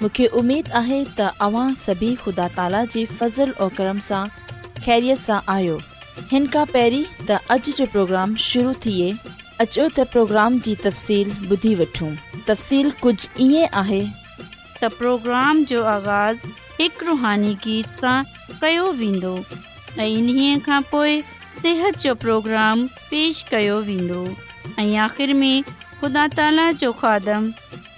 मूंखे उमेदु आहे त अव्हां सभी ख़ुदा ताला जे फज़ल ऐं करम सां ख़ैरियत सां आहियो हिन खां पहिरीं त अॼु जो प्रोग्राम शुरू थिए अचो त प्रोग्राम जी तफ़सील ॿुधी वठूं तफ़सील कुझु ईअं आहे त प्रोग्राम जो आगाज़ हिकु रुहानी गीत सां कयो वेंदो ऐं इन्हीअ खां पोइ सिहत जो प्रोग्राम पेश कयो वेंदो ऐं आख़िर में ख़ुदा ताला जो खादम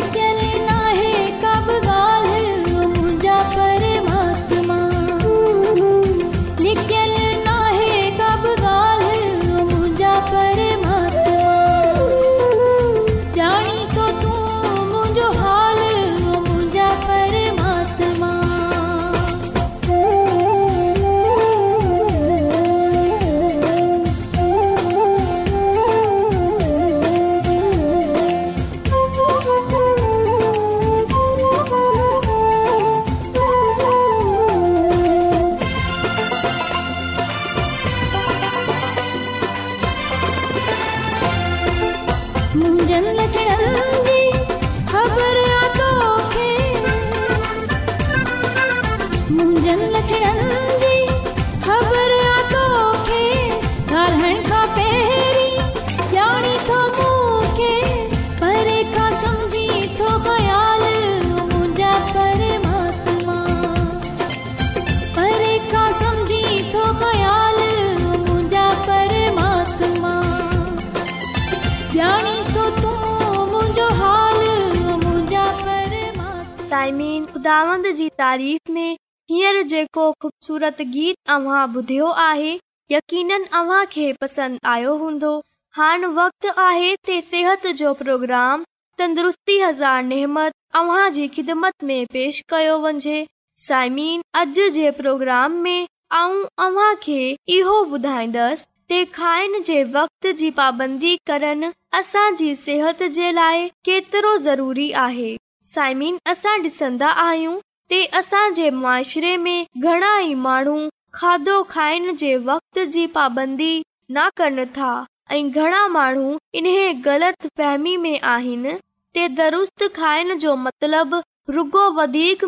अधिक जेको ख़ूबसूरत गीत ॿुधियो आहे यकीन इहो ॿुधाईंदसि खाइण जे वक़्त जी पाबी करण असांजी सिहत जे लाइ केतिरो ज़रूरी आहे साइमिन असां डिसंदा आहियूं ते असांजे मुआरे में घणा ई माण्हू खाधो खाइण जे वक़्त जी पाबंदी न कनि था ऐं घणा माण्हू इन ग़लति फहिमी में आहिनि ते दुरुस्त खाइण जो मतलबु रुॻो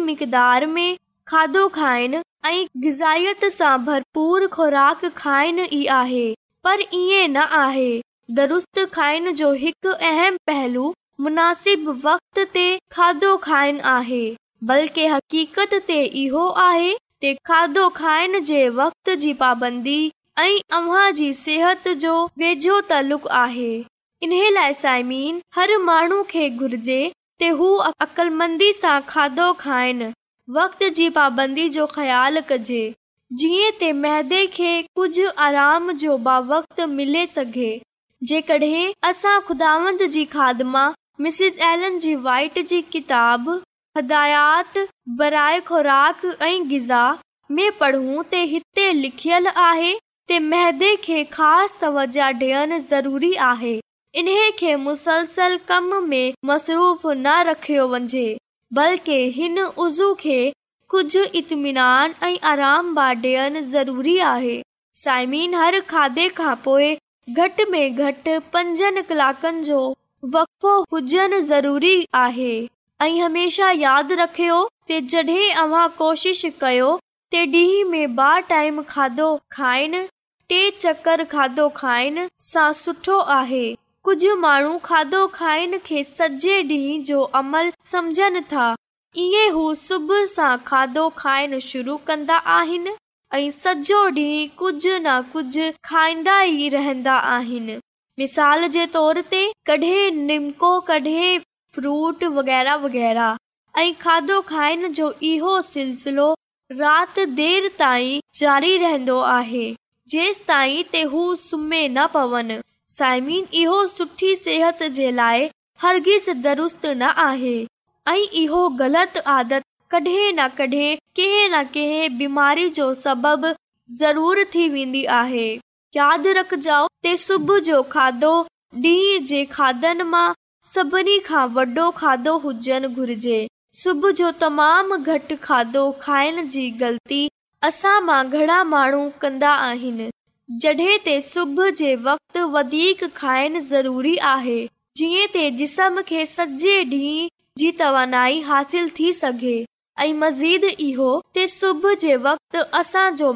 मक़दार में खाधो खाइन ऐं गिज़ायत सां भरपूर ख़राक खाइनि ई आहे पर ईअं न आहे दुरुस्त खाइण जो हिकु अहम पहलू मुनासिब वक्त ते खाधो खाइनि आहे बल्कि हक़ीक़त ते इहो आहे खाधो खाइण जे वक़्त जी पाबंदी ऐं घुरिजे खाधो खाइनि वक़्त जी पाबंदी जो ख़्यालु कजे जीअं खे कुझु आराम जो बाव वक़्तुदा दयात बराए ख़ुराक ऐं ग़ज़ा में पढ़ूं त हिते लिखियल आहे त ख़ासि तवज ॾियणु ज़रूरी आहे इन्हे मसरूफ़ न रखियो वञे बल्कि हिन उज़ू खे कुझु इतमिनान ऐं आराम डि॒यणु ज़रूरी आहे साइमीन हर खाधे खां पोइ कलाकनि जो वक़ ज़रूरी आहे ऐं हमेशह यादि रखियो त जॾहिं अवां कोशिश कयो त ॾींहं में बार टाइम खाधो खाइन टे चकर खाधो खाइनि सां सुठो आहे कुझु माण्हू खाधो खाइनि खे सॼे ॾींहं जो अमल समझनि था इएं उहे सुबुह सां खाधो खाइण शुरू कंदा आहिनि ऐं सॼो ॾींहुं कुझु न कुझु खाईंदा ई रहंदा आहिनि मिसाल जे तौर ते कॾहिं निमको कॾहिं फ्रूट वग़ैरह वग़ैरह ऐं खाधो खाइण जो इहो देर जारी दरस्त न आहे ऐं इहो ग़लति आदत कॾहिं बीमारी जो सबब ज़ीह मां सभिनी खां वॾो खाधो हुजनि घुरिजे सुबुह जो तमामु घटि खाधो खाइण जी ग़लती असां मां घणा माण्हू कंदा आहिनि सुबुह जे वक़्तु ज़रूरी आहे जीअं जिस्म खे सॼे ॾींहं जी तवानाई हासिल थी सघे ऐं मज़ीद इहो सुबुह जे वक़्तु असांजो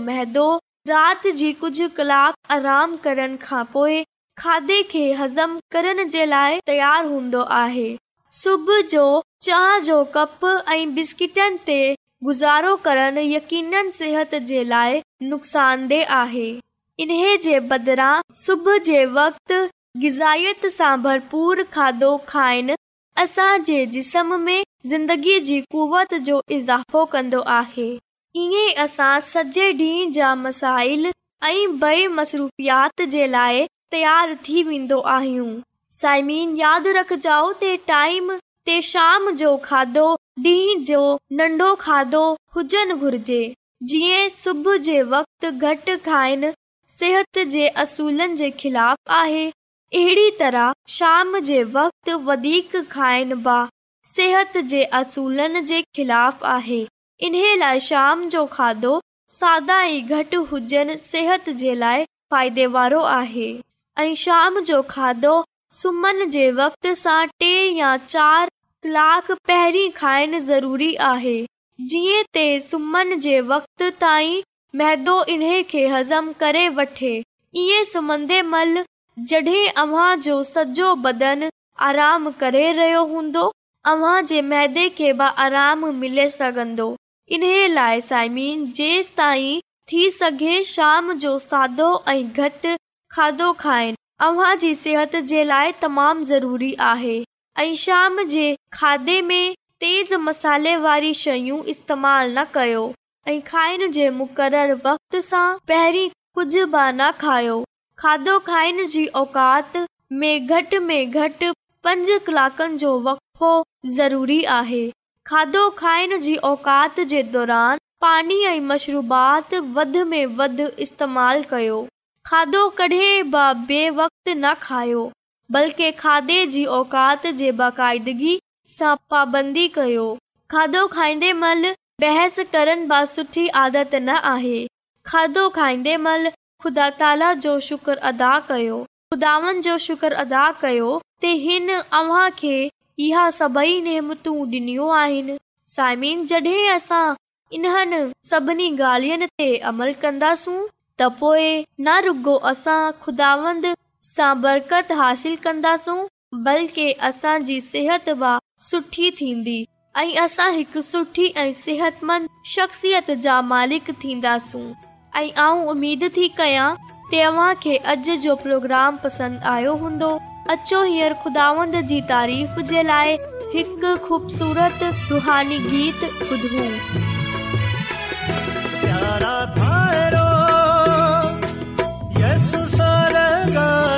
राति जी कुझु कलाक आराम करण खां पोइ खाधे खे हज़म करण जे लाइ तयारु हूंदो आहे सुबुह जो चाह जो कप ऐं बिस्किटनि ते गुज़ारो करणु यकीननि सिहत जे लाइ नुक़सान देह आहे इन जे बदिरां सुबुह जे वक़्त ग़िज़त सां भरपूर खाधो खाइनि असांजे जिस्म में ज़िंदगीअ जी कुवत जो इज़ाफ़ो कंदो आहे इएं असां सॼे ॾींहं जा मसाइल ऐं बेमसूफ़ात जे लाइ तयारु थी वेंदो आहियूं साइमीन यादि रखजाओ ते टाइम ते शाम जो खाधो ॾींहं जो नंढो खाधो हुजनि घुर्जे जीअं सुबुह जे वक़्तु घटि खाइनि सिहत जे असूलनि जे ख़िलाफ़ु आहे अहिड़ी तरह शाम जे वक़्त वधीक खाइनि बिहत जे असूलनि जे ख़िलाफ़ आहे इन लाइ शाम जो खाधो सादा ई घटि हुजनि सिहत जे लाइ फ़ाइदे वारो आहे ऐं शाम जो खाधो सुम्हन जे वक़्त सां टे या चार कलाक पहिरीं खाइण ज़रूरी आहे जीअं ते सुमन जे वक़्त ताईं मैदो इन खे हज़म करे वठे ई सुम्हंदे महिल जॾहिं अव्हां जो सॼो बदन आराम करे रहियो हूंदो अव्हां जे मैदे खे बि आराम मिले सघंदो इन लाइ साइमीन जेंस ताईं थी सघे शाम जो सादो ऐं घटि खाधो खाइनि अव्हां जी सिहत जे लाइ तमामु ज़रूरी आहे ऐं शाम जे खाधे में तेज़ मसाले वारी शयूं इस्तेमाल न कयो ऐं खाइण जे मुक़ररु वक़्त सां पहिरीं कुझ बि न खायो खाधो खाइण जी औकात में घटि पंज कलाकनि जो वफ़ो ज़रूरी आहे खाधो खाइण जी औकात जे दौरान पाणी ऐं मशरूबाति वध में वधि इस्तेमालु कयो खाधो कॾहिं बे वक़्ति न खायो बल्कि खाधे जी औकात जे बाकाइदगी सां पाबंदी कयो खाधो खाईंदे मल बहस करण ब सुठी आदत न आहे खाधो खाईंदे महिल खुदा ताला जो शुक्र अदा कयो खुदानि जो शुक्र अदा कयो इहा सभई नेमतू डि॒यूं आहिनि साइमिन जॾहिं असां इन्हनि सभिनी ॻाल्हियुनि ते अमल कंदासूं त पोइ न रुॻो असां ख़ुदांद बरकत हासिल कंदासूं बल्कि असांजी सिहत थींदी ऐं सिहतमंद शख़्सियत थींदासूं उमेद थी कयां प्रोग्राम पसंदि आयो हूंदो अचो हींअरंद जी तारीफ़ जे लाइ हिकु ख़ूबसूरत रुहानी गीत ॿुधूं लगा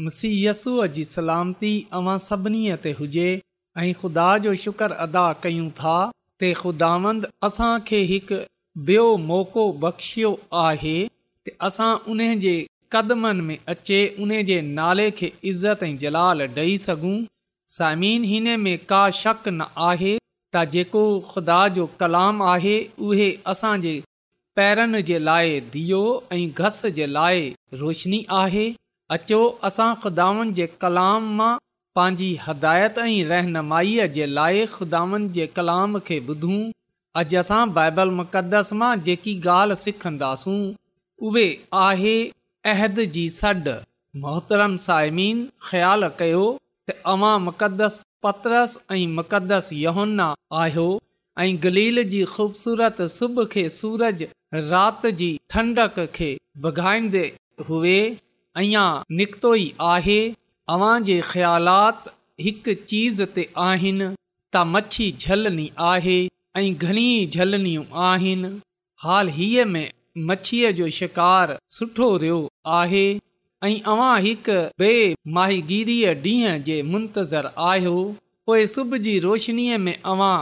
मुसीयसूअ जी सलामती अवां सभिनी ते हुजे ऐं ख़ुदा जो शुक्र अदा कयूं था त ख़ुदावंद असांखे हिकु ॿियो मौक़ो बख़्शियो आहे त असां उन जे कदमनि में अचे उन जे नाले खे इज़त ऐं जलाल ॾेई सघूं साइम हिन में का शक न आहे त जेको ख़ुदा जो कलाम आहे उहे असांजे पैरनि जे लाइ दियो ऐं घस जे लाइ रोशनी आहे अचो असां ख़ुदानि जे कलाम मां पंहिंजी हदायत ऐं रहनुमाईअ जे लाइ खुदानि जे कलाम खे ॿुधूं अॼु असां बाइबल मुक़दस मां जेकी ॻाल्हि सिखंदासूं उहे आहे अहद जी सॾ मोहतरम साइमीन ख़्यालु कयो त अवां मुक़दस पतरस ऐं मुक़दस योहोन आहियो ऐं गलील जी ख़ूबसूरत सुबुह खे सूरज राति जी ठंडक खे भॻाईंदे हुए अञा निकितो ई आहे अव्हां जे ख़्यालात हिकु चीज़ ते आहिनि त मच्छी झलनी आहे ऐं घणी झलनियूं आहिनि हाल हीअ में मच्छीअ जो शिकार सुठो रहियो आहे ऐं अव्हां हिकु बे माहिगीरीअ ॾींहं जे मुंतज़र आहियो पोइ सुबुह जी रोशनीअ में अव्हां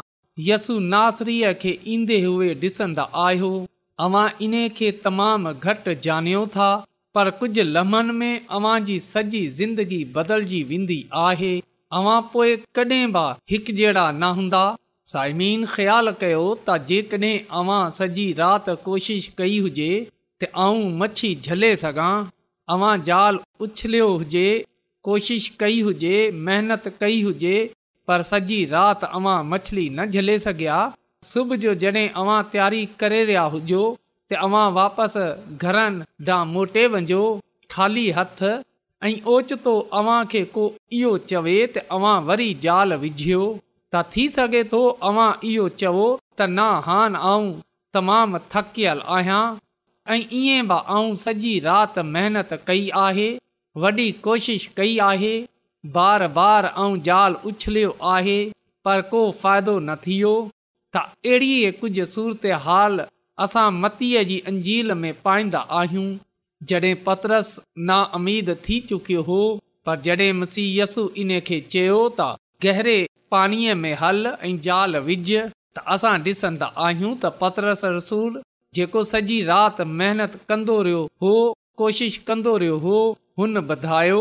यसु नासरीअ खे ईंदे हुए ॾिसंदा आहियो अव्हां इन खे तमामु घटि ॼाणियो था पर कुझु लम्हनि में अव्हां जी सॼी ज़िंदगी बदलजी वेंदी आहे अव्हां पोएं कॾहिं बि हिकु जहिड़ा न हूंदा सायमीन ख़्यालु कयो त जेकॾहिं अवां सॼी राति कोशिशि कई हुजे त आऊं मछली झले सघां अवां जाल उछलियो हुजे कोशिश कई हुजे महिनत कई हुजे पर सॼी राति अवां मछली न झले सघिया सुबुह जो जॾहिं अवां तयारी करे रहिया हुजो त अवां वापसि घरनि ॾां मोटे वञो ख़ाली हथ ऐं ओचितो अव्हां खे को इहो चवे तव्हां वरी जाल विझियो त थी सघे थो अव्हां इहो चओ त ना हान ऐं तमामु थकियल आहियां ऐं ईअं बि आऊं सॼी राति महिनत कई आहे वॾी कोशिश कई आहे बार बार ऐं जाल उछलियो आहे पर को फ़ाइदो न थियो त अहिड़ी कुझु सूरत हाल असां मतीअ जी अंजील में पाईंदा आहियूं जॾहिं पतरस नामीद थी चुकियो हो पर जॾहिं मसीयसु इन खे चयो त गहिरे पाणीअ में हल ऐं जाल विझ त असां डि॒संदा आहियूं त पतरस रसूल जेको सॼी राति महिनत कंदो रहियो हो कोशिश कंदो रहियो हो हुन ॿुधायो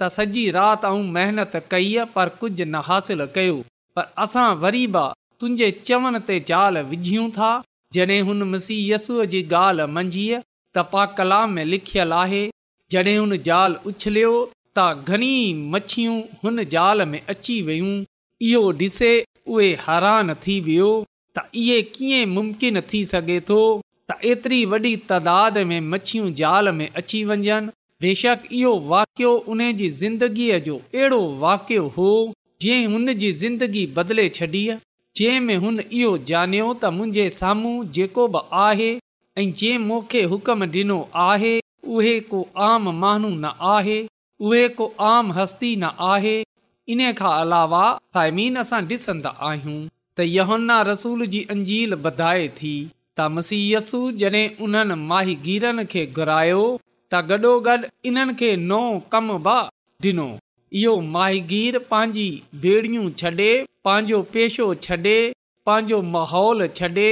त सॼी राति ऐं महिनत कई पर कुझु न हासिलु कयो पर असां वरी बि तुंहिंजे चवनि ते जाल विझियूं था जॾहिं हुन मसीयसूअ जी ॻाल्हि मंझीअ त पा कलाम लिखियलु आहे जॾहिं हुन ज़ाल उछलियो त घणी मच्छियूं हुन ज़ाल में अची वियूं इहो ॾिसे उहे हैरान थी वियो त इहे कीअं मुमकिन थी सघे थो त एतिरी वॾी तदाद में मच्छियूं ज़ाल में अची वञनि बेशक इहो वाकियो उन जी ज़िंदगीअ जो अहिड़ो वाकियो हो जीअं हुन जी ज़िंदगी बदिले छॾी जंहिं में हुन इहो ॼाणियो त मुंहिंजे साम्हूं जेको बि आहे ऐं जे मूंखे हुकम ॾिनो आहे उहे को आम माण्हू न आहे उहे को आम हस्ती न आहे इन खां अलावा साइमीन सां ॾिसन्दा आहियूं त यहन्ना रसूल जी अंजील बधाए थी त मसीयसु जॾहिं उन्हनि माहिगीरनि खे घुरायो त गॾोगॾु इन्हनि खे कम ॾिनो इहो माहिगीर पंहिंजी ॿेड़ियूं छॾे पंहिंजो पेशो छॾे पंहिंजो माहौल छॾे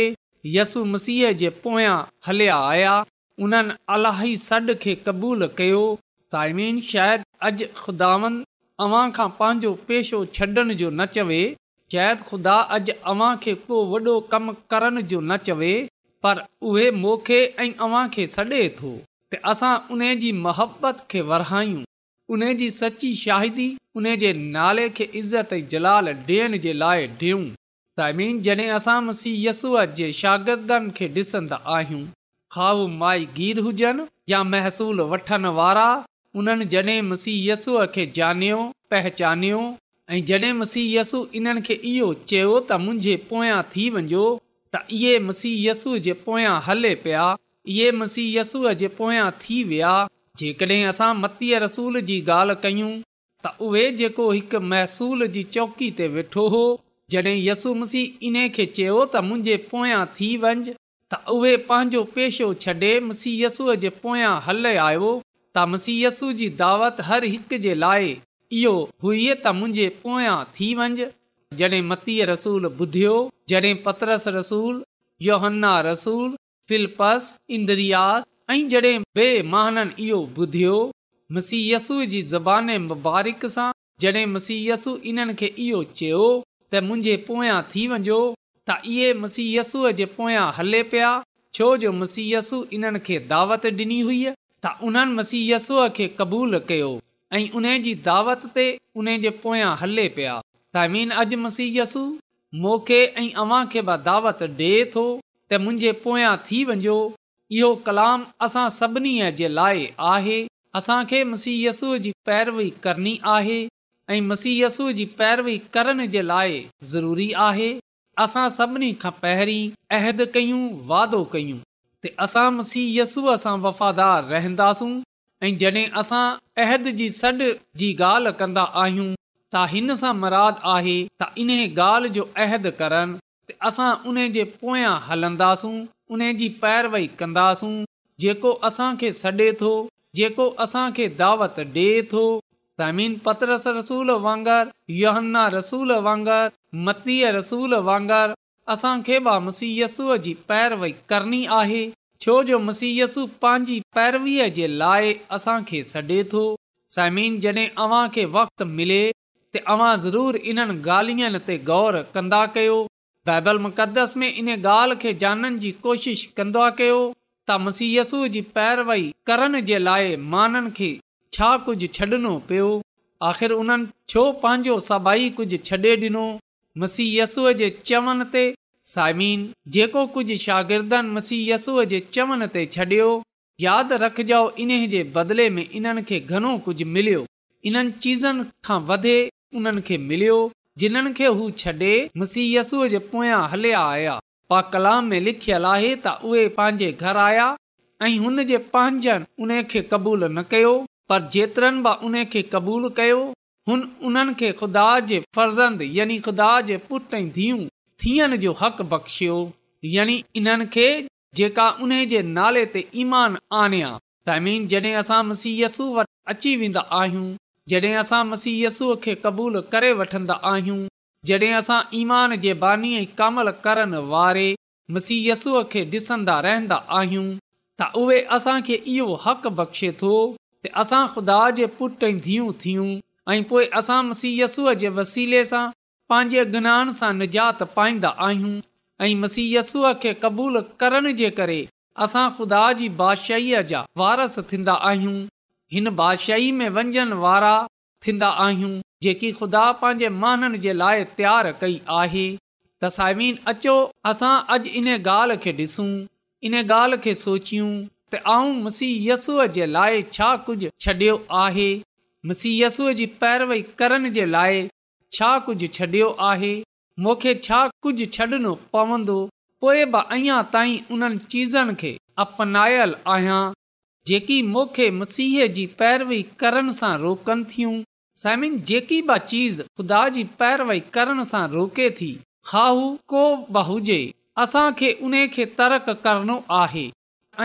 यसु मसीह जे पोयां हलिया आया उन्हनि अलाही सॾु खे क़बूलु कयो साइमीन शायदि अॼु ख़ुदावन अव्हां खां पंहिंजो पेशो छॾण जो न चवे शायदि खुदा अॼु अव्हां खे को वॾो कमु करण जो न चवे पर उहे मोखे ऐं अव्हां खे सॾे थो त असां उन जी मोहबत खे वरायूं उन जी सची शाहिदी उन जे नाले खे इज़त ऐं जलाल ॾियण जे लाइ ॾियूं जॾहिं असां मसीह यसूअ जे शागिर्दनि खे ॾिसंदा आहियूं माई माहिगीर हुजनि या महसूल वठण वारा उन्हनि जॾहिं मसीह यसूअ खे ॼनियो पहचानियो ऐं जॾहिं मसीह यसु इन्हनि खे इहो चयो त मुंहिंजे पोयां थी वञो त इहे मसीह यसू जे पोयां हले पिया इहे मसीह यसूअ जे पोयां थी विया जेकॾहिं असां मतीअ रसूल जी ॻाल्हि कयूं त उहे जेको हिकु महसूल जी चौकी ते वेठो हो जॾहिं यसू मसीह इन खे चयो त मुंहिंजे पोयां थी वञि त उहे पंहिंजो पेशो छॾे मसीय यसूअ जे पोयां हल आयो त मसीयसू जी दावत हर हिकु जे लाइ इहो हुई त मुंहिंजे पोयां थी वंजि जॾहिं मतीअ रसूल ॿुधियो जॾहिं पतरस रसूल योहन्ना रसूल फिलपस इंद्रियास ऐं जॾहिं बे महाननि इहो ॿुधियो मसीयसूअ जी ज़बान मुबारक सां जॾहिं मसीयसु इन्हनि खे इहो चयो त मुंहिंजे पोयां थी वञो त इहे मसीयसूअ जे पोयां हले पिया छो जो मसीयसु इन्हनि खे दावत डि॒नी हुई त उन्हनि मसीयसूअ खे क़बूल कयो ऐं उन जी दावत ते उन जे पोयां हले पया तमीन अॼु मसीयसु मोखे ऐं अव्हां खे दावत डे॒ थो त मुंहिंजे पोयां थी वञो इहो कलाम असां सभिनी जे लाइ आहे असां खे मसीयसूअ जी पैरवी करणी आहे ऐं मसीयसूअ जी पैरवी करण जे लाइ ज़रूरी आहे असां सभिनी खां पहिरीं अहद कयूं वादो कयूं त असां मसीयसूअ सां वफ़ादार रहंदासूं ऐं जड॒हिं असां अहद जी सॾु जी ॻाल्हि कंदा आहियूं त हिन सां आहे त ॻाल्हि जो अहद करनि असां उन जे पोयां हलंदासूं उने जी पैरवई कंदासूं जेको असां खे सॾे थो जेको असांखे दावत ॾे थो पतरस रसूल वांगर योहन्ना रसूल वांगर मतीअ रसूल वांगुरु असांखे बि मुसीयसूअ जी पैरवई करणी आहे छो जो मुसीयसु पंहिंजी पैरवीअ जे लाइ असां खे छॾे थो समीन जॾहिं अव्हां खे वक़्तु मिले तव्हां ज़रूर इन्हनि ॻाल्हियुनि ते गौर कंदा कयो बायबल मुक़दस में इन ॻाल्हि खे ॼाणण जी कोशिश कंदो कयो त मसीयसूअ जी पैरवई करण जे लाइ माननि खे छा कुझु छॾणो पियो आख़िर उन्हनि छो पंहिंजो सभाई कुझु छॾे ॾिनो मसीयसूअ जे चवनि ते साइमिन जेको कुझु शागिर्दनि मसीयसूअ जे चवण ते छॾियो यादि रखजो इन्हे जे बदिले में इन्हनि खे घणो कुझु मिलियो इन्हनि चीज़नि खां वधे उन्हनि खे मिलियो जिन्हनि खे हू छॾे मुसीयसू जे पोयां हलिया आया पा कलाम में लिखियल आहे त उहे पंहिंजे घर आया ऐं हुन जे पंहिंजनि उन खे क़बूलु न कयो पर जेतिरनि बि उन खे क़बूल कयो हुन उन्हनि खे ख़ुदा जे फर्ज़ंद यानी ख़ुदा जे पुट ऐं धीअ थियण जो हक़ बख़्शियो यानी इन्हनि खे जेका उन जे नाले ते ईमान आणियां तमीन जडे॒ असां मुसीयसू वटि अची वेंदा जॾहिं असां मसीयसूअ खे क़बूलु करे वठंदा आहियूं जॾहिं असां ईमान जे बानी कमल करण वारे मसीयसूअ खे ॾिसंदा रहंदा आहियूं त उहे असांखे इहो हक़ बख़्शे थो त असां ख़ुदा जे पुट धीअ थियूं ऐं पोइ असां मसीयसूअ जे वसीले सां पंहिंजे गुनान सां निजात पाईंदा आहियूं ऐं मसीयसूअ खे क़बूलु करण जे करे असां ख़ुदा जी बादशाहीअ जा वारस थींदा आहियूं हिन बादशाही में वंझण वारा थींदा आहियूं जेकी ख़ुदा पंहिंजे माननि जे लाइ तयारु कई आहे तसाइमीन अचो असां अॼु इन ॻाल्हि खे ॾिसूं इन ॻाल्हि खे सोचियूं त आऊं मुसीहसस्सूअ जे लाइ छा कुझु छॾियो आहे मुसीहय जी करण जे लाइ छा कुझु छॾियो आहे मूंखे छा कुझु छॾणो पवंदो पोइ अञा ताईं उन्हनि चीज़नि खे अपनायल आहियां जेकी मूंखे मसीह जी पैरवई करण सां रोकनि थियूं समिन जेकी बि चीज़ ख़ुदा जी पैरवई करण सां रोके थी खाहू को बि हुजे असांखे उन खे तरक़ करणो आहे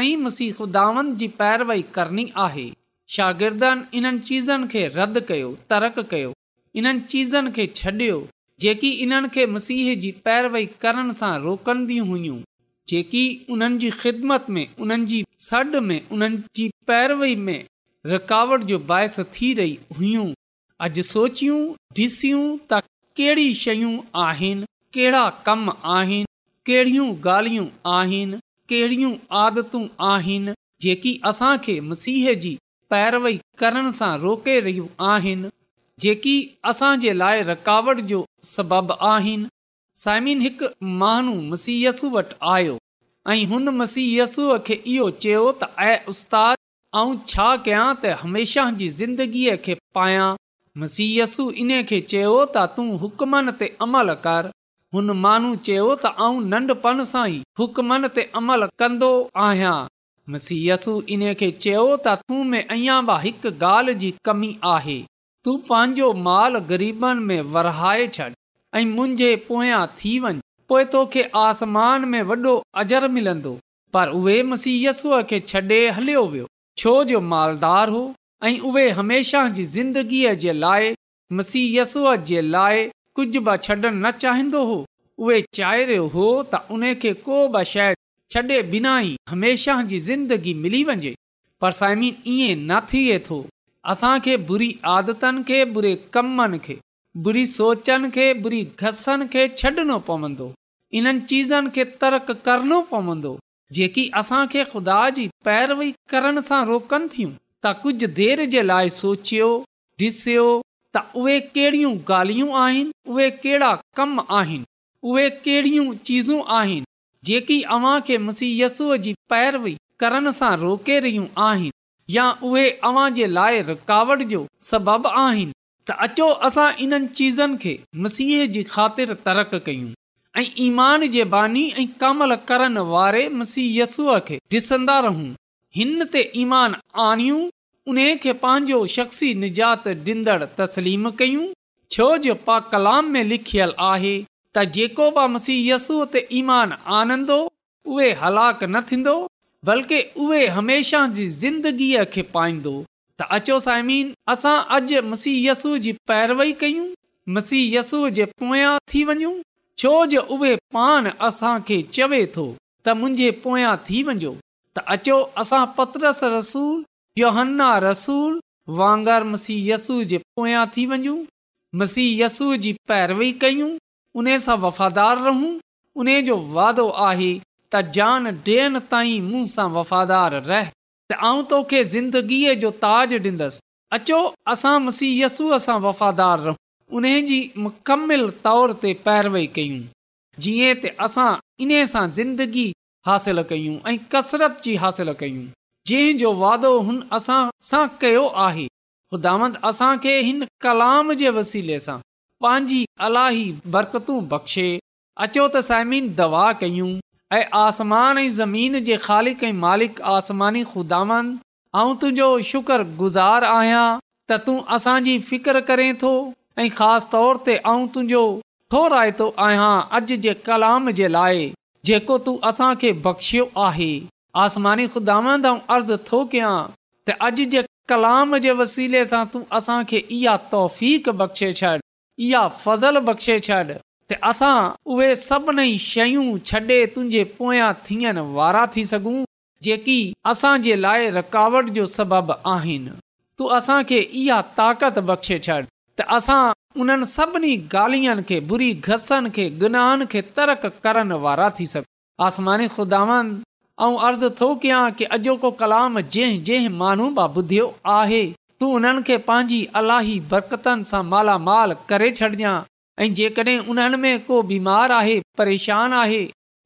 ऐं मसीह खुदावन जी पैरवई करणी आहे शागिर्दनि इन्हनि चीज़नि खे रद्द कयो तरक कयो इन्हनि चीज़नि खे छॾियो जेकी इन्हनि खे मसीह जी पैरवई करण सां रोकंदियूं हुयूं जेकी उन्हनि जी ख़िदमत में उन्हनि जी सॾु में उन्हनि जी पैरवई में रुकावट जो बाहिस थी रही हुयूं अॼु सोचियूं ॾिसियूं त कहिड़ी शयूं आहिनि कहिड़ा कम आहिनि कहिड़ियूं ॻाल्हियूं आहिनि कहिड़ियूं आदतूं आहिनि जेकी असांखे मसीह जी पैरवई करण सां रोके रहियूं आहिनि जेकी असांजे लाइ रुकावट जो सबब आहिनि साइमिन हिकु महनू मसीयसु वटि आयो ऐं हुन मसियसूअ खे इहो चयो त ऐं उस्तादु आऊं छा कया त हमेशह जी ज़िंदगीअ खे पायां मसिअसु इन खे चयो त तूं ते अमल कर हुन माण्हू चयो त आउं नन्ढपण सां ई ते अमल कन्दो आहियां मसीयसु इन खे चयो त तूं में अञा बि हिकु ॻाल्हि जी कमी आहे तूं पंहिंजो माल ग़रीबनि में वरहाए छॾ ऐं मुंहिंजे पोयां थी वञ पोइ तोखे आसमान में वॾो अजर मिलंदो पर उहे मसीयसूअ खे छॾे हलियो वियो छो जो मालदार हो ऐं उहे हमेशह जी ज़िंदगीअ जे लाइ मसीयसूअ जे लाइ कुझु बि छॾण न चाहिंदो हो उहे चाहिरियो हो त उन खे को बि शायदि छॾे बिना ई हमेशह जी ज़िंदगी मिली वञे पर साइमीन ईअं न थिए थो असांखे बुरी आदतनि खे बुरे कमनि खे बुरी सोचनि खे बुरी घसनि खे छॾणो पवंदो इन्हनि चीज़नि खे तर्क करणो पवंदो जेकी असांखे खु़दा जी पैरवी करण सां रोकनि थियूं त कुझु देर जे लाइ सोचियो ॾिसियो त उहे कहिड़ियूं गाल्हियूं आहिनि उहे कहिड़ा कम आहिनि उहे कहिड़ियूं चीज़ूं आहिनि जेकी अव्हां खे मुसीयसूअ जी पैरवी करण सां रोके रहियूं आहिनि या उहे अवां जे लाइ रुकावट जो सबब आहिनि त अचो असां इन्हनि चीज़नि खे मसीह जी ख़ातिर तरक कयूं ऐं ईमान जे बानी ऐं कमल करण वारे मसीयसूअ खे ॾिसंदा रहूं हिन ते ईमान आणियूं उन खे पंहिंजो शख़्सी निजात ॾींदड़ तसलीम कयूं छो जो पा कलाम में लिखियल आहे त जेको बि मसीयसूअ ते ईमान आनंदो उहे हलाक न थींदो बल्कि उहे हमेशह जी ज़िंदगीअ खे पाईंदो त अचो साइमीन असां अॼु मसीहयसू जी पैरवई कयूं मसीहयसूअ जे पोयां थी वञूं छो जो उहे पाण असांखे चवे थो त मुंहिंजे पोयां थी वञो त अचो असां पतरस रसूल योहन्ना रसूल वांगर मसी यसूअ जे पोयां थी वञूं मसीह यसूअ जी पैरवई कयूं उन सां वफ़ादार रहूं उन जो वाइदो आहे त जान ॾियनि ताईं मूं सां वफ़ादार रह त आउं तोखे ज़िंदगीअ जो ताज ॾींदसि अचो असां मसीह यसूअ सां वफ़ादार रहूं उन जी मुकमिल तौर ते पैरवई कयूं जीअं त असां इन सां ज़िंदगी हासिलु कयूं ऐं कसरत जी हासिलु कयूं जंहिंजो वादो हुन असां सां कयो आहे हुदामंद असांखे हिन कलाम जे वसीले सां पंहिंजी अलाही बरकतूं बख़्शे अचो त साइमीन दवा कयूं ऐं आसमान ऐं ज़मीन जे ख़ालिक ऐं मालिक आसमानी खुदांद तुंहिंजो शुक्रगुज़ारु आहियां त तूं असांजी फ़िक्र करें थो ऐं ख़ासि तौर ते ऐं तुंहिंजो थो रायतो आहियां अॼु जे कलाम जे लाइ जेको तूं असांखे बख़्शियो आहे आसमानी ख़ुदांद अर्ज़ु थो कयां त अॼु जे कलाम जे वसीले सां तूं असांखे इहा तौफ़ बख़्शे छॾ इहा फज़ल बख़्शे छॾि त असां उहे सभिनी शयूं छॾे तुंहिंजे पोयां थियण वारा थी सघूं जेकी असांजे लाइ रकावट जो सबबु आहिनि तूं असांखे इहा ताक़त बख़्शे छॾ त असां उन्हनि सभिनी ॻाल्हियुनि खे बुरी घसनि खे गुनाहनि खे तर्क करण वारा थी सघूं आसमानी ख़ुदावनि ऐं अर्ज़ु थो कयां कि अॼोको कलाम जंहिं जंहिं मानू पा ॿुधियो आहे तूं उन्हनि खे पंहिंजी अलाही बरक़तनि सां मालामाल करे छॾिजांइ ऐं जेकॾहिं उन्हनि में को बीमार आहे परेशान आहे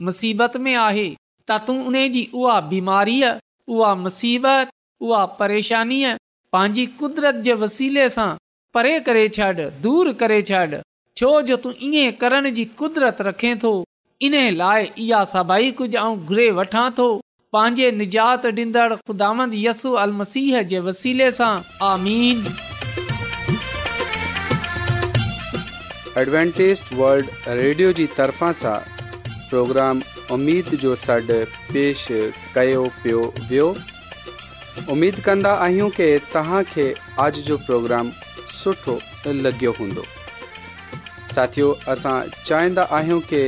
मुसीबत में आहे त तूं उन जी उहा बीमारीअ उहा मुसीबत उहा परेशानीअ पंहिंजी कुदिरत जे वसीले सां परे करे छॾ दूरि करे छॾ छो जो तूं ईअं करण जी कुदरत रखे थो इन लाइ इहा सभई कुझु ऐं घुरे वठां थो पंहिंजे निजात ॾींदड़ ख़ुदांद यसू मसीह जे वसीले सां आमीन एडवेंटेज वर्ल्ड रेडियो जी तरफ़ा सा प्रोग्राम उमेद जो सड पेश कयो पियो वियो उमेद कंदा आहियूं की तव्हांखे जो प्रोग्राम सुठो लगो हूंदो साथियो असां चाहींदा आहियूं की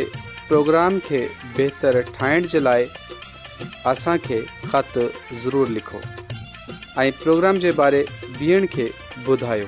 प्रोग्राम खे बहितरु ठाहिण जे लाइ असांखे ख़तु ज़रूरु लिखो ऐं प्रोग्राम जे बारे धीअण के ॿुधायो